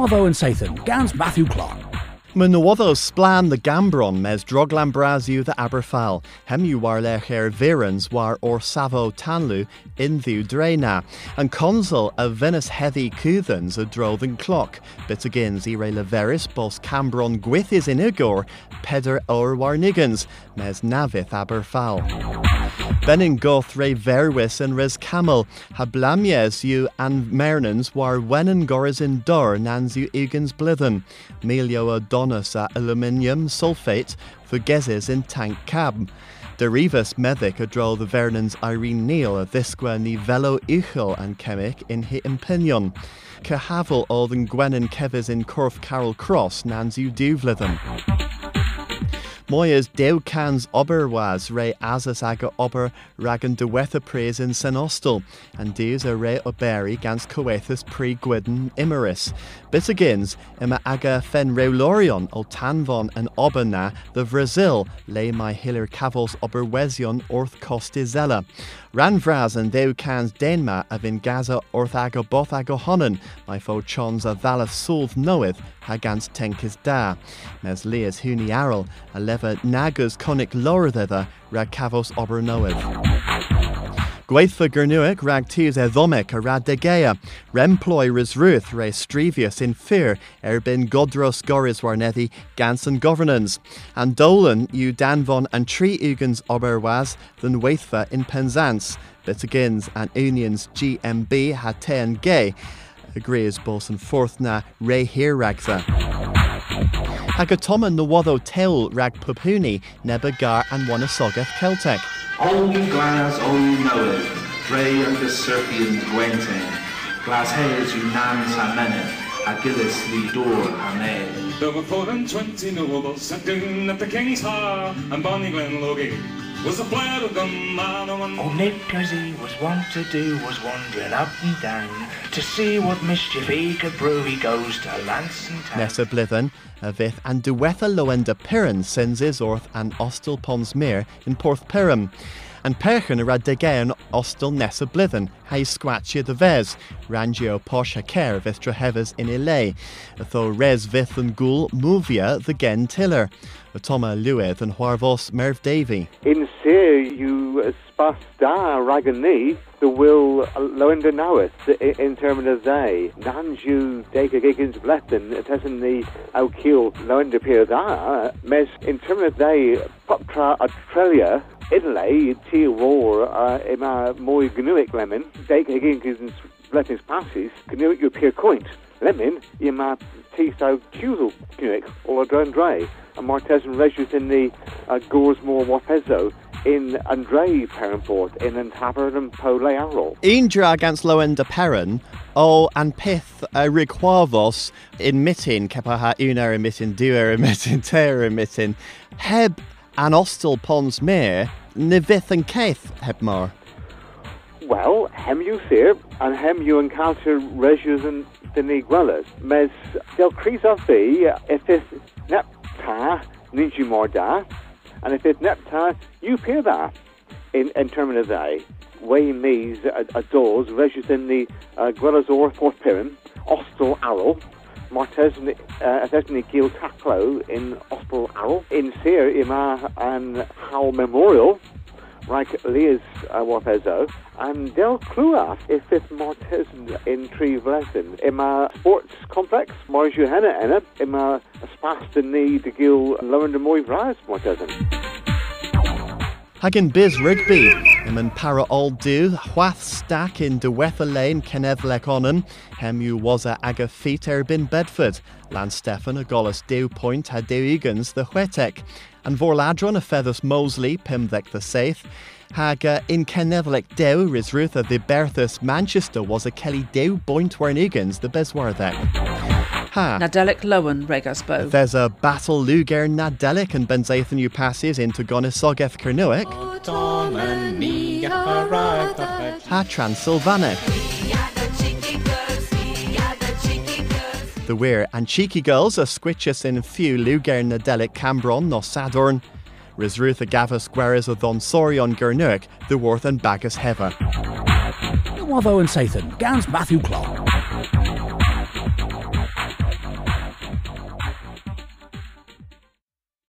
Nuovo and Sathan, Gans Matthew Clark. Mynywoddo splan the gambron mes droglan the Aberfal, hemu war lecher virans war or savo tanlu in ddiw drena, and consul a Venice heavy cúthans a drothen clock, bit agains i re leveris bos cambron gwithis in igor, peder or war nigans, mes navith Aberfal. Benin goth re verwis and res camel, ha blamies you and mernans war wennen goris in dor nans you igans blithen, melio adonis a aluminium sulfate for gezes in tank cab. Derivus meddic a drol the vernans Irene Neal a thisqua ni velo uchel and chemic in hi impinion. Cahavel all than Gwenin kevis in Corf Carol Cross nans you duvlithen. Moyas deu cans ober was re asas aga ober ragan dewetha praise in Senostal, and deus a re oberi gans coethus pre gwydden imeris. Bit agins, ima aga fen reulorion o tanvon and oberna the Brazil, lay my hiller cavals ober wesion orth costizella. Ran vras and deu cans denma of in Gaza orth aga both aga honen, my fo chons a valeth solve knoweth, hagans tenkis da. Mes leas huni aral, a leva nagus conic lower thither, rag cavos ober knoweth. Gweithfa Gernuic rag tis e ddomic a rad degea, remploy ris ruth re strevius in fear, er bin godros goris warnethi ganson governance, and dolan you danvon and tree ugans ober was than waithfa in Penzance, bitagins and unions GMB had ten gay, agrees bosun fourth na re here ragtha. Hagatoma Nawado Tel rag pupuni neba gar and wanasogeth Celtic. All glas all knowed, Dre and the serpian Gwenten, Glas hayes you nan samenet, Agillis li door ame. There were four and twenty nobles sent in at the king's hall, and Bonnie Glenlogie was the player of the man on Oh, Nick, as he was wont to do, was wandering up and down to see what mischief he could brew. He goes to Lanson Town. Nessa Blithen, a vith and duetha loenda Piran sends is orth and Ostel Pons Mere in Porth Piram. And Perchen a rad degean Ostel Nessa Blithen, hay squatchia the ves, Rangio Porsche Care vistra hevers in Ilay, tho res vith and ghoul movia the gen tiller, Toma Lueth and Huarvos Merv Davy. In Sear, you spas da the will loenda knoweth in terms of they. Nanju deka giggins bletten, tessen the aukiel loenda pier da, mes in terms of they, poptra Australia, Ti war, uh, ima moi gnuic lemon, deka giggins blettens passes, gnuic you pier coint. Lemon, ima ti so cusel gnuic, or a drone dre. And Martes Regius in the uh, Goresmore Wapezzo in Andre Perrenport in Antapper and Pole Arrow. Indra against Loenda Perrin, o and pith uh, requavos in mitin, kepaha una emitting, duer emitting, ter emitting, heb an ostel pons mere, nivith and keith hebmar. Well, hem you sir, and hem you encounter Regius and the Niguelas. Mes del Cris of thee, if it's nepta, ninji morda, and if it's nepta, you peer that in, in terms of they. Way me's a, a doors, Regius in the uh, Guelazor, Fourth Pirin, Ostel Arrow, Martes uh, Gil Taclo in Ostel Arrow, in Sear Ima and Howell Memorial, like Leas uh, Wafezo, and Del Cluas if it's Martes in Tree Vlessen. Ima Sports Complex, Marju Henna Enna, Ima Spast in the de Gil Lowen de Moy Vras Martesan. Hagin Biz Rigby, an para all du, Hwath stack in Dewetha Lane, Kenevlek onan, Hemu was a aga feet erbin Bedford, Lan Stefan a Golas Dew Point had Dew Egans the Whetek, and Vorladron a Feathers Mosley, Pimvek the Saith, Haga in Kenevlek Dew Risrutha the Berthus Manchester was a Kelly Dew Point wern Egans the Beswarthek. Ha. Nadelic Lowen Regasbo. There's a battle Luger Nadelic and Benzathan you passes into Gonisogeth Kernuic. Ha Transylvanic. The Weir and Cheeky Girls are squitchus in few Luger Nadelic Cambron no Sadorn. Risruth a Gavus Gueras o Thon Sorion Gernuic, the Worth and Bagus Hever. Nuovo and Sathan, Gans Matthew Clark.